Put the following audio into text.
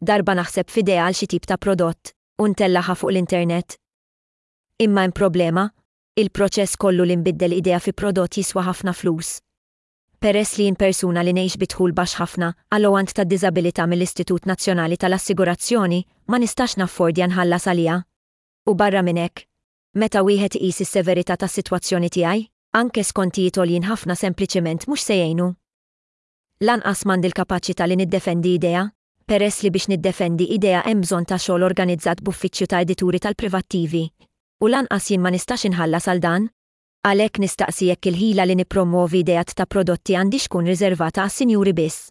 darba naħseb f'idea għal xi tip ta' prodott u ntellagħha fuq l-internet. Imma hemm problema, il-proċess kollu li nbiddel idea fi prodott jiswa ħafna flus. Peress li jien persuna li ngħix bi dħul baxx ħafna, allowant ta' diżabilità mill-Istitut Nazzjonali tal-Assigurazzjoni, ma nistax naffordja nħallas għaliha. U barra minn hekk, meta wieħed iqis is-severità tas-sitwazzjoni tiegħi, anke skontijiet għoljin ħafna sempliċement mhux se jgħinu. Lanqas m'għandi l-kapaċità li niddefendi idea, peress li biex niddefendi idea hemm bżonn ta' xogħol organizzat b'uffiċċju ta' edituri tal-privattivi, u lanqas jien ma nistax inħallas għal dan. Għalhekk nistaqsi jekk il-ħila li nippromwovi ideat ta' prodotti għandhiex tkun riservata għas-sinjuri biss.